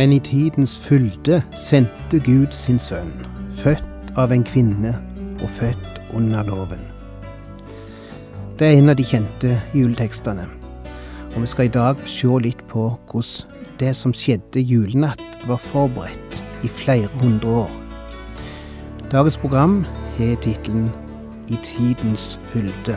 Men i tidens fylde sendte Gud sin sønn, født av en kvinne og født under loven. Det er en av de kjente juletekstene, og vi skal i dag se litt på hvordan det som skjedde julenatt, var forberedt i flere hundre år. Dagens program har tittelen I tidens fylde.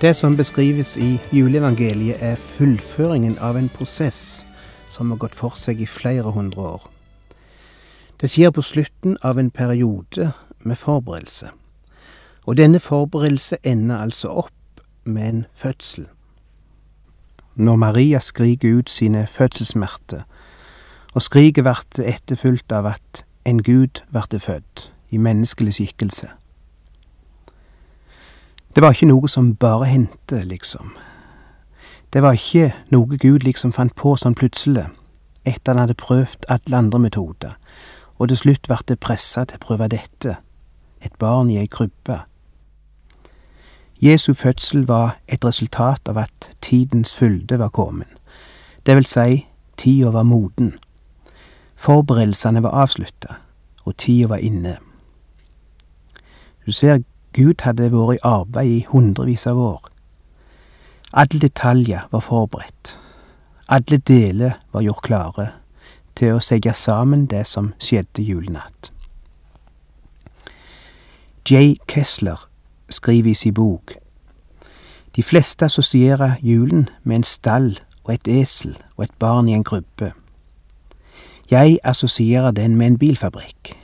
Det som beskrives i juleevangeliet, er fullføringen av en prosess som har gått for seg i flere hundre år. Det skjer på slutten av en periode med forberedelse. Og denne forberedelse ender altså opp med en fødsel. Når Maria skriker ut sine fødselssmerter, og skriket blir etterfulgt av at en gud blir født i menneskelig skikkelse. Det var ikke noe som bare hendte, liksom. Det var ikke noe Gud liksom fant på sånn plutselig, etter han hadde prøvd alle andre metoder, og til slutt ble det pressa til å prøve dette, et barn i ei krybbe. Jesu fødsel var et resultat av at tidens fylde var kommet, det vil si, tida var moden. Forberedelsene var avslutta, og tida var inne. Du ser, Gud hadde vært i arbeid i hundrevis av år. Alle detaljer var forberedt. Alle deler var gjort klare til å sette sammen det som skjedde julenatt. Jay Kessler skriver i sin bok De fleste assosierer julen med en stall og et esel og et barn i en grubbe. Jeg assosierer den med en bilfabrikk.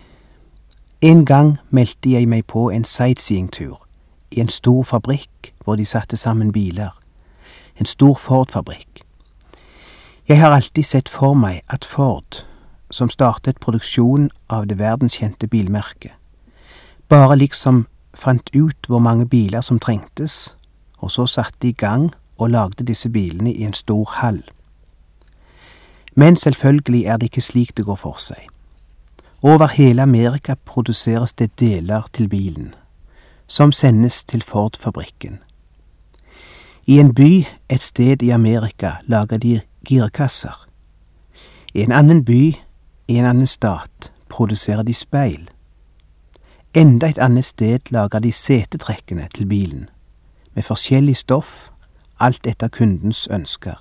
En gang meldte jeg meg på en sightseeingtur i en stor fabrikk hvor de satte sammen biler. En stor Ford-fabrikk. Jeg har alltid sett for meg at Ford, som startet produksjon av det verdenskjente bilmerket, bare liksom fant ut hvor mange biler som trengtes, og så satte i gang og lagde disse bilene i en stor hall. Men selvfølgelig er det ikke slik det går for seg. Over hele Amerika produseres det deler til bilen, som sendes til Ford-fabrikken. I en by et sted i Amerika lager de girkasser. I en annen by, i en annen stat, produserer de speil. Enda et annet sted lager de setetrekkene til bilen, med forskjellig stoff, alt etter kundens ønsker.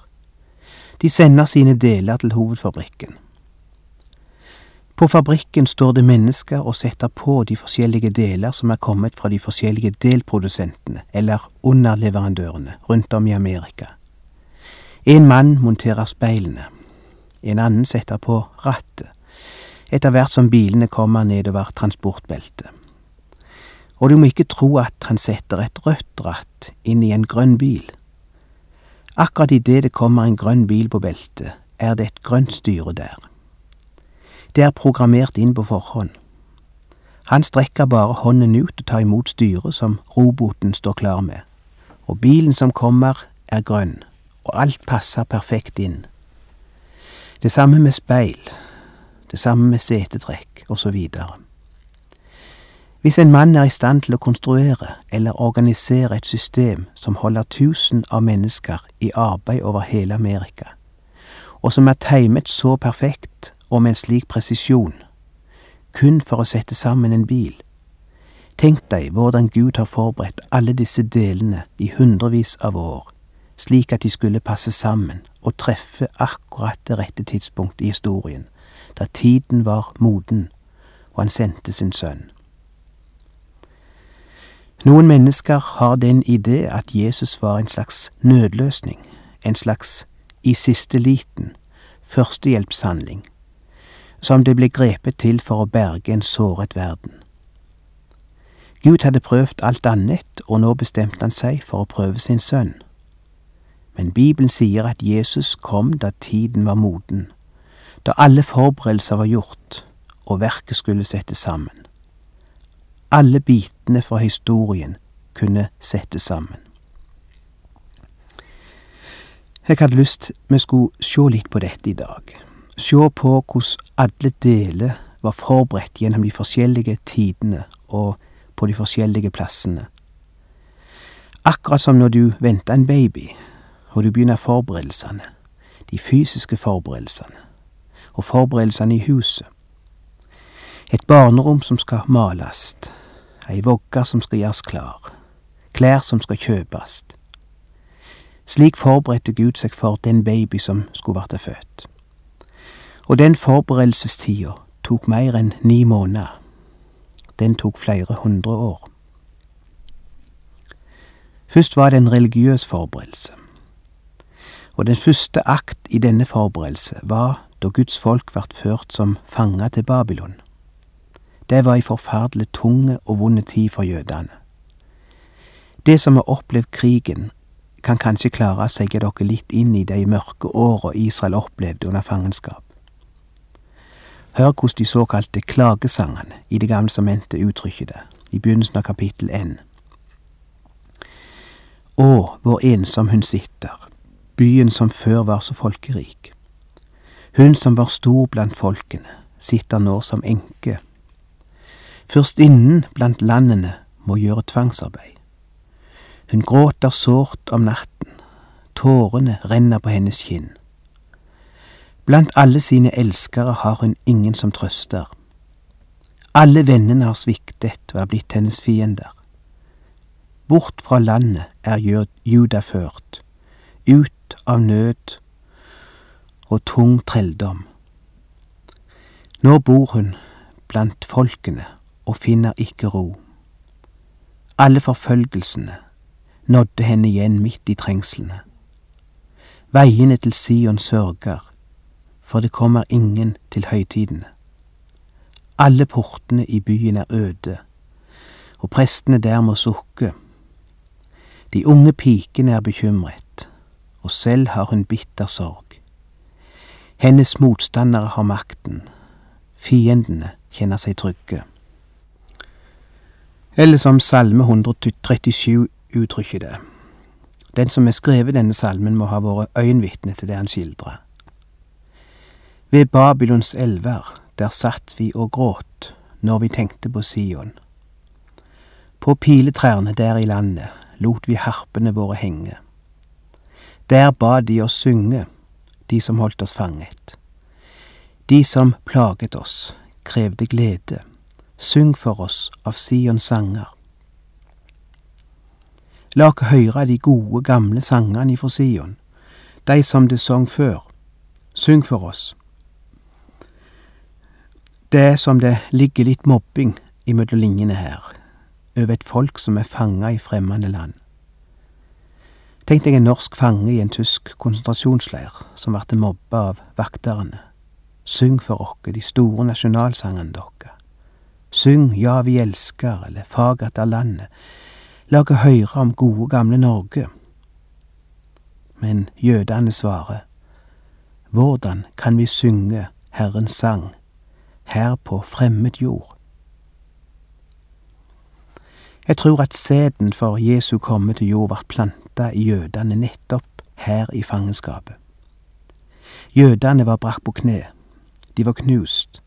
De sender sine deler til hovedfabrikken. På fabrikken står det mennesker og setter på de forskjellige deler som er kommet fra de forskjellige delprodusentene eller underleverandørene rundt om i Amerika. En mann monterer speilene, en annen setter på rattet, etter hvert som bilene kommer nedover transportbeltet. Og du må ikke tro at han setter et rødt ratt inn i en grønn bil. Akkurat idet det kommer en grønn bil på beltet, er det et grønt styre der. Det er programmert inn på forhånd. Han strekker bare hånden ut og tar imot styret som roboten står klar med, og bilen som kommer er grønn, og alt passer perfekt inn. Det samme med speil, det samme med setetrekk, videre. Hvis en mann er i stand til å konstruere eller organisere et system som holder tusen av mennesker i arbeid over hele Amerika, og som er timet så perfekt og med en slik presisjon, kun for å sette sammen en bil. Tenk deg hvordan Gud har forberedt alle disse delene i hundrevis av år, slik at de skulle passe sammen og treffe akkurat det rette tidspunkt i historien, da tiden var moden og han sendte sin sønn. Noen mennesker har den idé at Jesus var en slags nødløsning, en slags i siste liten, førstehjelpshandling, som det ble grepet til for å berge en såret verden. Gud hadde prøvd alt annet, og nå bestemte han seg for å prøve sin sønn. Men Bibelen sier at Jesus kom da tiden var moden, da alle forberedelser var gjort og verket skulle settes sammen. Alle bitene fra historien kunne settes sammen. Jeg hadde lyst vi skulle se litt på dette i dag. Se på hvordan alle deler var forberedt gjennom de forskjellige tidene og på de forskjellige plassene. Akkurat som når du venter en baby, og du begynner forberedelsene, de fysiske forberedelsene, og forberedelsene i huset. Et barnerom som skal males, ei vogge som skal gjøres klar, klær som skal kjøpes. Slik forberedte Gud seg for den baby som skulle bli født. Og den forberedelsestida tok mer enn ni måneder. Den tok flere hundre år. Først var det en religiøs forberedelse. Og den første akt i denne forberedelse var da Guds folk ble ført som fanger til Babylon. Det var ei forferdelig tunge og vonde tid for jødene. Det som har opplevd krigen, kan kanskje klare å seie dere litt inn i de mørke åra Israel opplevde under fangenskap. Hør hvordan de såkalte klagesangene i Det gamle sementet uttrykker det, i begynnelsen av kapittel N. Å, hvor ensom hun sitter, byen som før var så folkerik. Hun som var stor blant folkene, sitter nå som enke. Fyrstinnen blant landene må gjøre tvangsarbeid. Hun gråter sårt om natten, tårene renner på hennes kinn. Blant alle sine elskere har hun ingen som trøster. Alle vennene har sviktet og er blitt hennes fiender. Bort fra landet er Juda ført, ut av nød og tung trelldom. Nå bor hun blant folkene og finner ikke ro. Alle forfølgelsene nådde henne igjen midt i trengslene. Veiene til Sion sørger, for det kommer ingen til høytidene. Alle portene i byen er øde, og prestene der må sukke. De unge pikene er bekymret, og selv har hun bitter sorg. Hennes motstandere har makten, fiendene kjenner seg trygge. Eller som Salme 137 uttrykker det. Den som har skrevet denne salmen, må ha vært øyenvitne til det han skildrer. Ved Babylons elver, der satt vi og gråt når vi tenkte på Sion. På piletrærne der i landet lot vi harpene våre henge. Der ba de oss synge, de som holdt oss fanget. De som plaget oss, krevde glede. Syng for oss av Sions sanger. La oss høre de gode, gamle sangene ifra Sion, de som det sang før. Syng for oss. Det er som det ligger litt mobbing imellom linjene her, over et folk som er fanga i fremmede land. Tenk deg en norsk fange i en tysk konsentrasjonsleir som ble mobba av vakterne. Syng for oss de store nasjonalsangene deres. Syng Ja, vi elsker, eller Fagert er landet La oss høre om gode, gamle Norge. Men jødene svarer, Hvordan kan vi synge Herrens sang her på fremmed jord? Jeg tror at sæden for Jesu komme til jord ble planta i jødene nettopp her i fangenskapet. Jødene var brakt på kne, de var knust.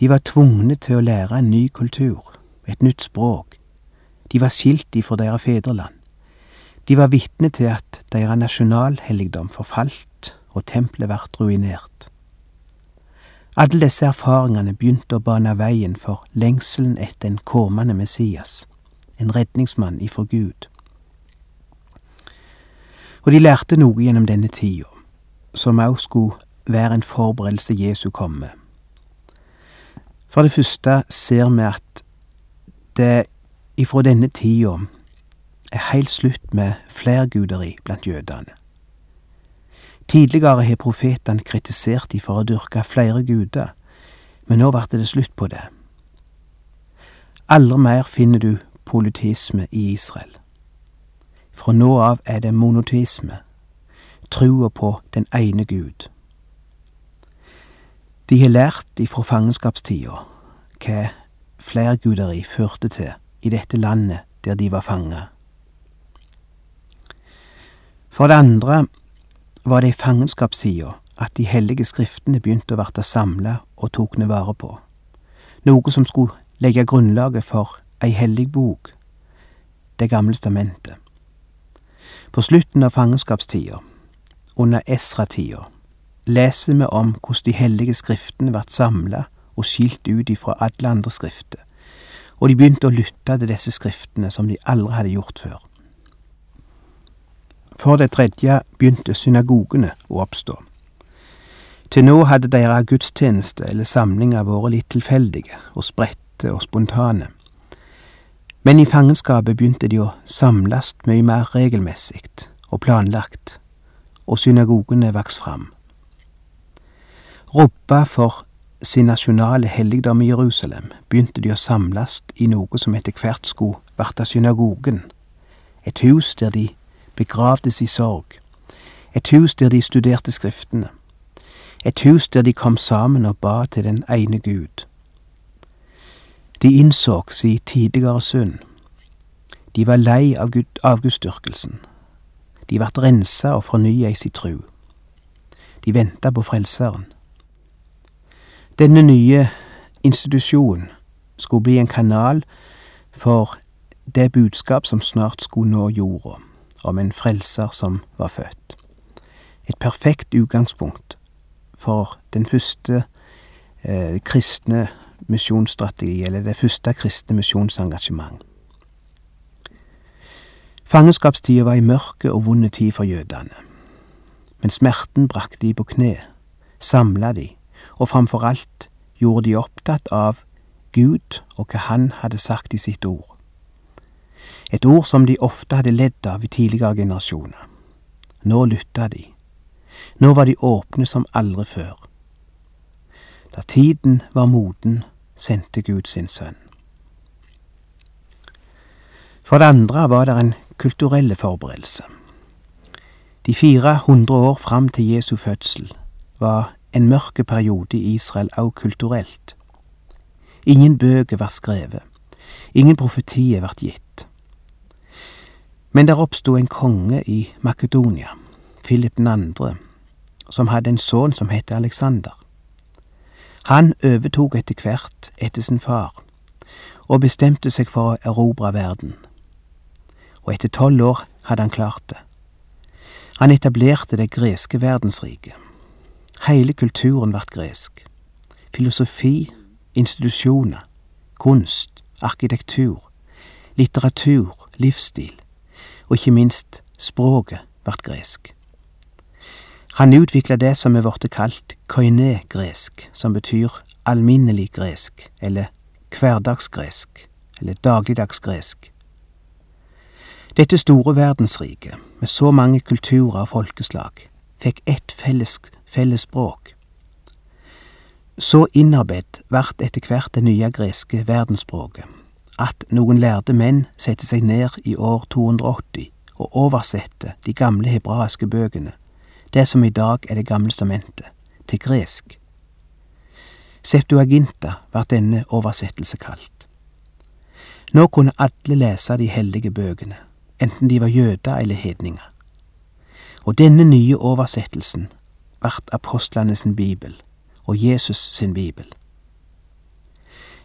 De var tvungne til å lære en ny kultur, et nytt språk, de var skilt ifra deres fedreland. De var vitne til at deres nasjonalhelligdom forfalt og tempelet ble ruinert. Alle disse erfaringene begynte å bane veien for lengselen etter en kommende Messias, en redningsmann ifra Gud. Og de lærte noe gjennom denne tida, som også skulle være en forberedelse Jesu komme. For det første ser vi at det ifra denne tida er heilt slutt med flerguderi blant jødene. Tidligere har profetene kritisert de for å dyrke flere guder, men nå ble det slutt på det. Aldri mer finner du politisme i Israel. Fra nå av er det monotisme, trua på den ene Gud. De har lært ifra fangenskapstida hva flerguderi førte til i dette landet der de var fanga. For det andre var det i fangenskapssida at de hellige skriftene begynte å verte samla og tokne vare på, noe som skulle legge grunnlaget for ei hellig bok, Det gamle stamentet. På slutten av fangenskapstida, under Esra-tida, leser vi om hvordan de hellige skriftene vart samla og skilt ut ifra alle andre skrifter, og de begynte å lytte til disse skriftene som de aldri hadde gjort før. For det tredje begynte synagogene å oppstå. Til nå hadde deres gudstjeneste eller samlinger vært litt tilfeldige og spredte og spontane. Men i fangenskapet begynte de å samles mye mer regelmessig og planlagt, og synagogene vokste fram. Robba for sin nasjonale helligdom i Jerusalem begynte de å samles i noe som etter hvert skulle verte synagogen, et hus der de begravdes i sorg, et hus der de studerte Skriftene, et hus der de kom sammen og ba til den ene Gud. De innså si tidligere synd. De var lei av avgudsdyrkelsen. De vart rensa og fornya i si tru. De venta på Frelseren. Denne nye institusjonen skulle bli en kanal for det budskap som snart skulle nå jorda, om en frelser som var født. Et perfekt utgangspunkt for den første eh, kristne misjonsstrategi, eller det første kristne misjonsengasjement. Fangenskapstida var ei mørke og vond tid for jødene. Men smerten brakte de på kne, samla de, og framfor alt gjorde de opptatt av Gud og hva Han hadde sagt i sitt ord. Et ord som de ofte hadde ledd av i tidligere generasjoner. Nå lytta de. Nå var de åpne som aldri før. Da tiden var moden, sendte Gud sin sønn. For det andre var det en kulturelle forberedelse. De fire hundre år fram til Jesu fødsel var en mørke periode i Israel òg kulturelt. Ingen bøker var skrevet, ingen profetier ble gitt. Men der oppsto en konge i Makedonia, Philip 2., som hadde en sønn som het Alexander. Han overtok etter hvert etter sin far, og bestemte seg for å erobre verden. Og etter tolv år hadde han klart det. Han etablerte det greske verdensriket. Hele kulturen vart gresk. Filosofi, institusjoner, kunst, arkitektur, litteratur, livsstil, og ikke minst språket vart gresk. Han utvikla det som er blitt kalt koine-gresk, som betyr alminnelig gresk, eller hverdagsgresk, eller dagligdagsgresk. Dette store verdensriket, med så mange kulturer og folkeslag, fikk ett felles, felles språk. Så innarbeidd vart etter hvert det nye greske verdensspråket, at noen lærde menn setter seg ned i år 280 og oversetter de gamle hebraiske bøkene det som i dag er Det gamle stamentet, til gresk. Septuaginta var denne oversettelse kalt. Nå kunne alle lese de hellige bøkene, enten de var jøder eller hedninger. Og denne nye oversettelsen ble apostlene sin bibel og Jesus sin bibel.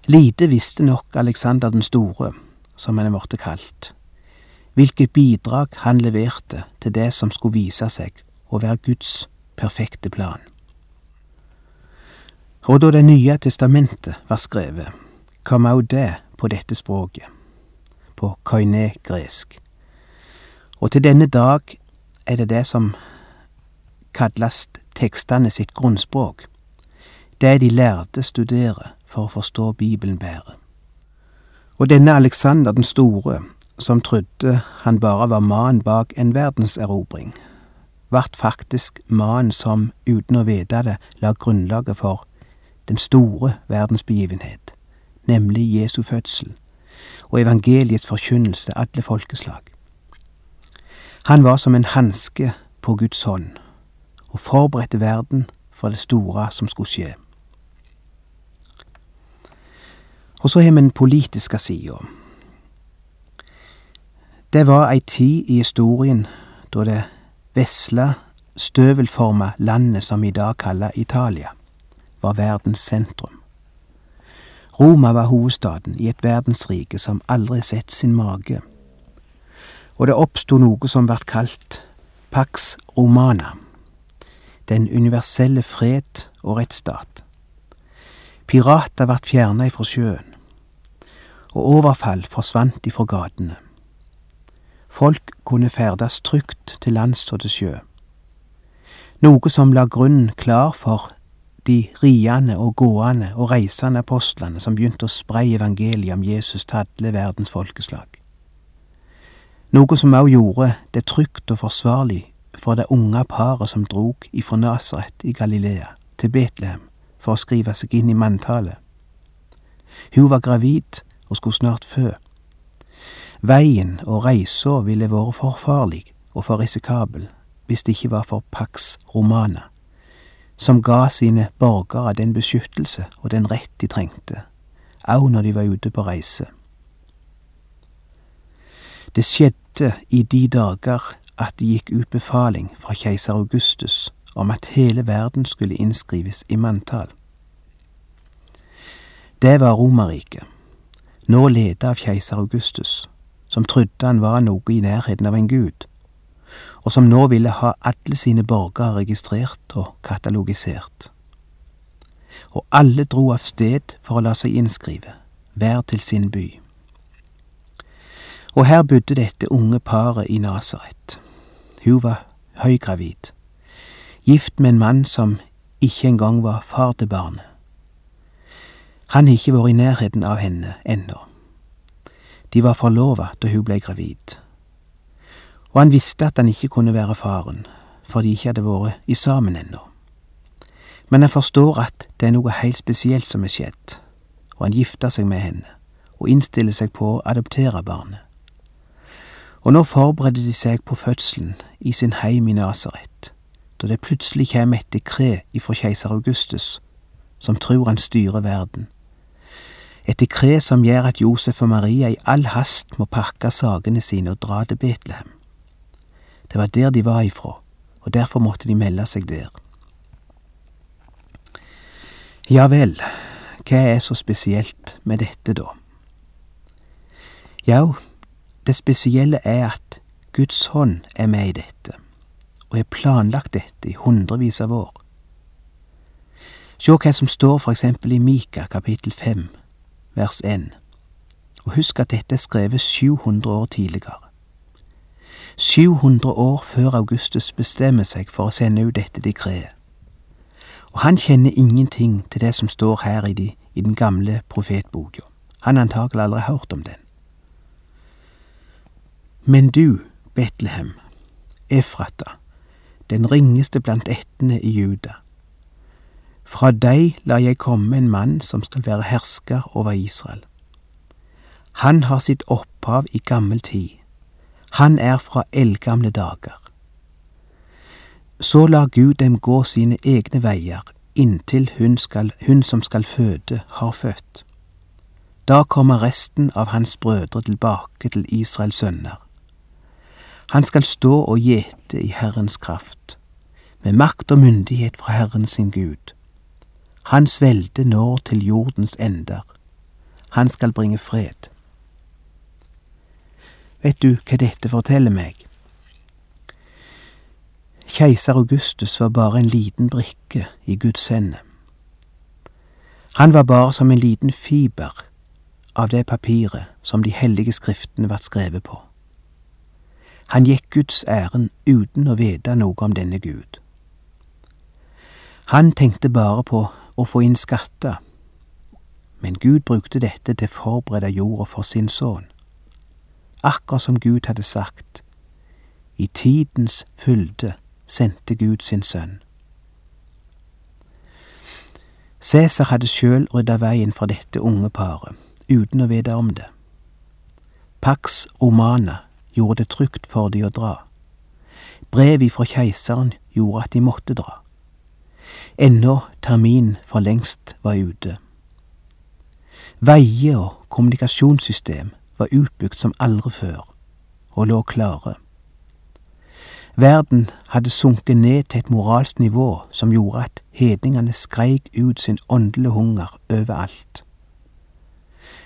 Lite visste nok Alexander den store, som han er blitt kalt, hvilket bidrag han leverte til det som skulle vise seg å være Guds perfekte plan. Og da Det nye testamentet var skrevet, kom òg det på dette språket, på koine-gresk. Og til denne dag er det det som kalles tekstene sitt grunnspråk, det de lærde studerer for å forstå Bibelen bedre. Og denne Alexander den store, som trodde han bare var mannen bak en verdenserobring, vart faktisk mannen som, uten å vite det, la grunnlaget for den store verdensbegivenhet, nemlig Jesu fødsel og evangeliets forkynnelse alle folkeslag. Han var som en hanske på Guds hånd og forberedte verden for det store som skulle skje. Og så har vi den politiske sida. Det var ei tid i historien da det vesle, støvelforma landet som vi i dag kaller Italia, var verdens sentrum. Roma var hovedstaden i et verdensrike som aldri sett sin mage, og det oppsto noe som vart kalt Pax Romana, den universelle fred og rettsstat. Pirater vart fjerna ifra sjøen, og overfall forsvant ifra gatene. Folk kunne ferdes trygt til lands og til sjø, noe som la grunnen klar for de riende og gående og reisende apostlene som begynte å spreie evangeliet om Jesus til alle verdens folkeslag. Noe som også gjorde det trygt og forsvarlig for det unge paret som drog ifra Nasaret i Galilea til Betlehem for å skrive seg inn i manntallet. Hun var gravid og skulle snart fø. Veien og reisa ville vært for farlig og for risikabel hvis det ikke var for Pax Romana, som ga sine borgere den beskyttelse og den rett de trengte, au når de var ute på reise. Det skjedde i de dager at det gikk ut befaling fra keiser Augustus om at hele verden skulle innskrives i manntall. Det var Romerriket, nå ledet av keiser Augustus, som trodde han var noe i nærheten av en gud, og som nå ville ha alle sine borgere registrert og katalogisert. Og alle dro av sted for å la seg innskrive, hver til sin by. Og her bodde dette unge paret i Nasaret. Hun var høygravid, gift med en mann som ikke engang var far til barnet. Han har ikke vært i nærheten av henne ennå. De var forlova da hun ble gravid, og han visste at han ikke kunne være faren, for de ikke hadde vært i sammen ennå. Men han forstår at det er noe helt spesielt som er skjedd, og han gifter seg med henne og innstiller seg på å adoptere barnet. Og nå forbereder de seg på fødselen i sin heim i Nasaret, da det plutselig kommer et dekret ifra keiser Augustus, som tror han styrer verden et dekret som gjør at Josef og Maria i all hast må pakke sakene sine og dra til Betlehem. Det var der de var ifra, og derfor måtte de melde seg der. Ja vel, hva er så spesielt med dette, da? Jau, det spesielle er at Guds hånd er med i dette, og har planlagt dette i hundrevis av år. Sjå hva som står for eksempel i Mika kapittel fem, vers 1. Og husk at dette er skrevet 700 år tidligere. 700 år før Augustus bestemmer seg for å sende ut dette dekretet. Og han kjenner ingenting til det som står her i, de, i den gamle profetboka. Han har antagelig aldri hørt om den. Men du, Betlehem, Efrata, den ringeste blant ættene i Juda, fra deg lar jeg komme en mann som skal være hersker over Israel. Han har sitt opphav i gammel tid. Han er fra eldgamle dager. Så lar Gud dem gå sine egne veier inntil hun, skal, hun som skal føde, har født. Da kommer resten av hans brødre tilbake til Israels sønner. Han skal stå og gjete i Herrens kraft, med makt og myndighet fra Herren sin Gud. Hans velde når til jordens ender. Han skal bringe fred. Vet du hva dette forteller meg? Keiser Augustus var bare en liten brikke i Guds hende. Han var bare som en liten fiber av det papiret som de hellige skriftene ble skrevet på. Han gikk Guds ærend uten å vite noe om denne Gud. Han tenkte bare på å få inn skatter, men Gud brukte dette til å forberede jorda for sin sønn. Akkurat som Gud hadde sagt, i tidens fylde sendte Gud sin sønn. Cæsar hadde sjøl rydda veien for dette unge paret, uten å vite om det. Pax Romana gjorde det trygt for de å dra. Brev ifra keiseren gjorde at de måtte dra. Ennå termin for lengst var ute. Veier og kommunikasjonssystem var utbygd som aldri før, og lå klare. Verden hadde sunket ned til et moralsk nivå som gjorde at hedningene skreik ut sin åndelige hunger overalt.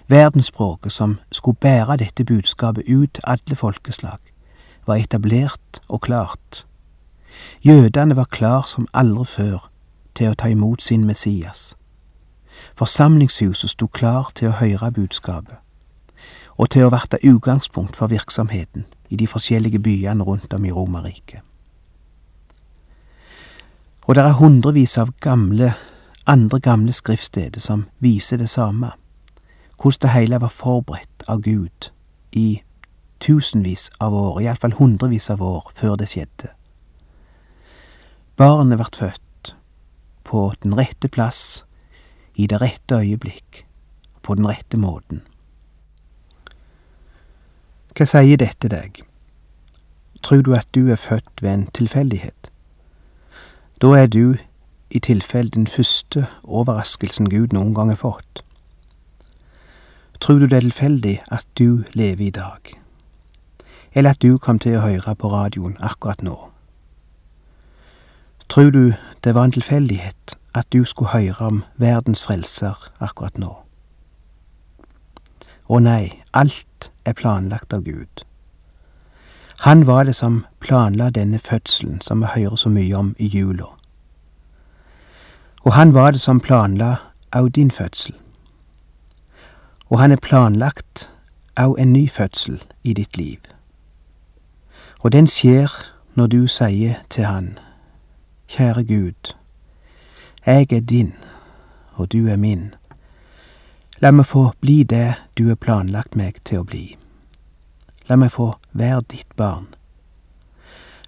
Verdensspråket som skulle bære dette budskapet ut til alle folkeslag, var etablert og klart. Jødene var klar som aldri før til å ta imot sin Messias. Forsamlingshuset sto klar til å høre budskapet, og til å verte utgangspunkt for virksomheten i de forskjellige byene rundt om i Romerriket. Og det er hundrevis av gamle, andre gamle skriftsteder som viser det samme, hvordan det hele var forberedt av Gud i tusenvis av år, iallfall hundrevis av år før det skjedde. Barnet ble født på den rette plass, i det rette øyeblikk, på den rette måten. Hva sier dette deg? Tror du at du er født ved en tilfeldighet? Da er du i tilfelle den første overraskelsen Gud noen gang har fått. Tror du det er tilfeldig at du lever i dag, eller at du kom til å høre på radioen akkurat nå? Tror du det var en tilfeldighet at du skulle høre om verdens frelser akkurat nå? Å nei, alt er planlagt av Gud. Han var det som planla denne fødselen som vi hører så mye om i jula. Og han var det som planla av din fødsel. Og han er planlagt av en ny fødsel i ditt liv. Og den skjer når du sier til han, Kjære Gud, jeg er din, og du er min. La meg få bli det du har planlagt meg til å bli. La meg få være ditt barn.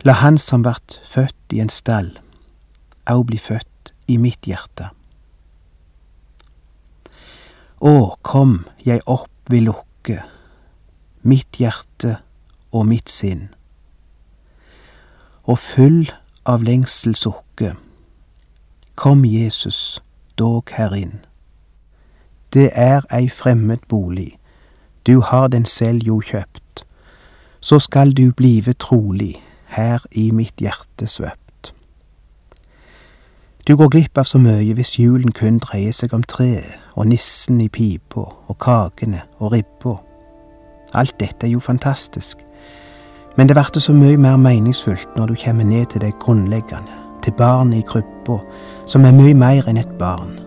La han som vart født i en stall, au bli født i mitt hjerte. Å, kom jeg opp vil lukke, mitt hjerte og mitt sinn, og full av lengsel sukke, kom Jesus dog herinn. Det er ei fremmed bolig, du har den selv jo kjøpt så skal du blive trolig her i mitt hjerte svøpt. Du går glipp av så mye hvis julen kun dreier seg om treet og nissen i pipa og kakene og ribba. Alt dette er jo fantastisk, men det blir så mye mer meningsfullt når du kommer ned til det grunnleggende, til barnet i krybba, som er mye mer enn et barn.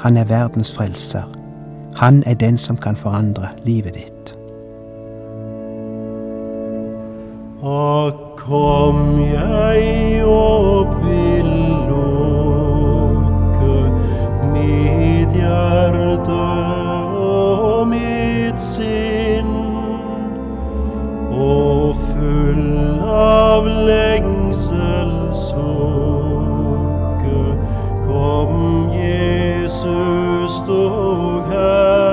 Han er verdens frelser. Han er den som kan forandre livet ditt. Og kom jeg opp hjerte og mitt sinn, og full av lengsel sukke, kom Jesus dog her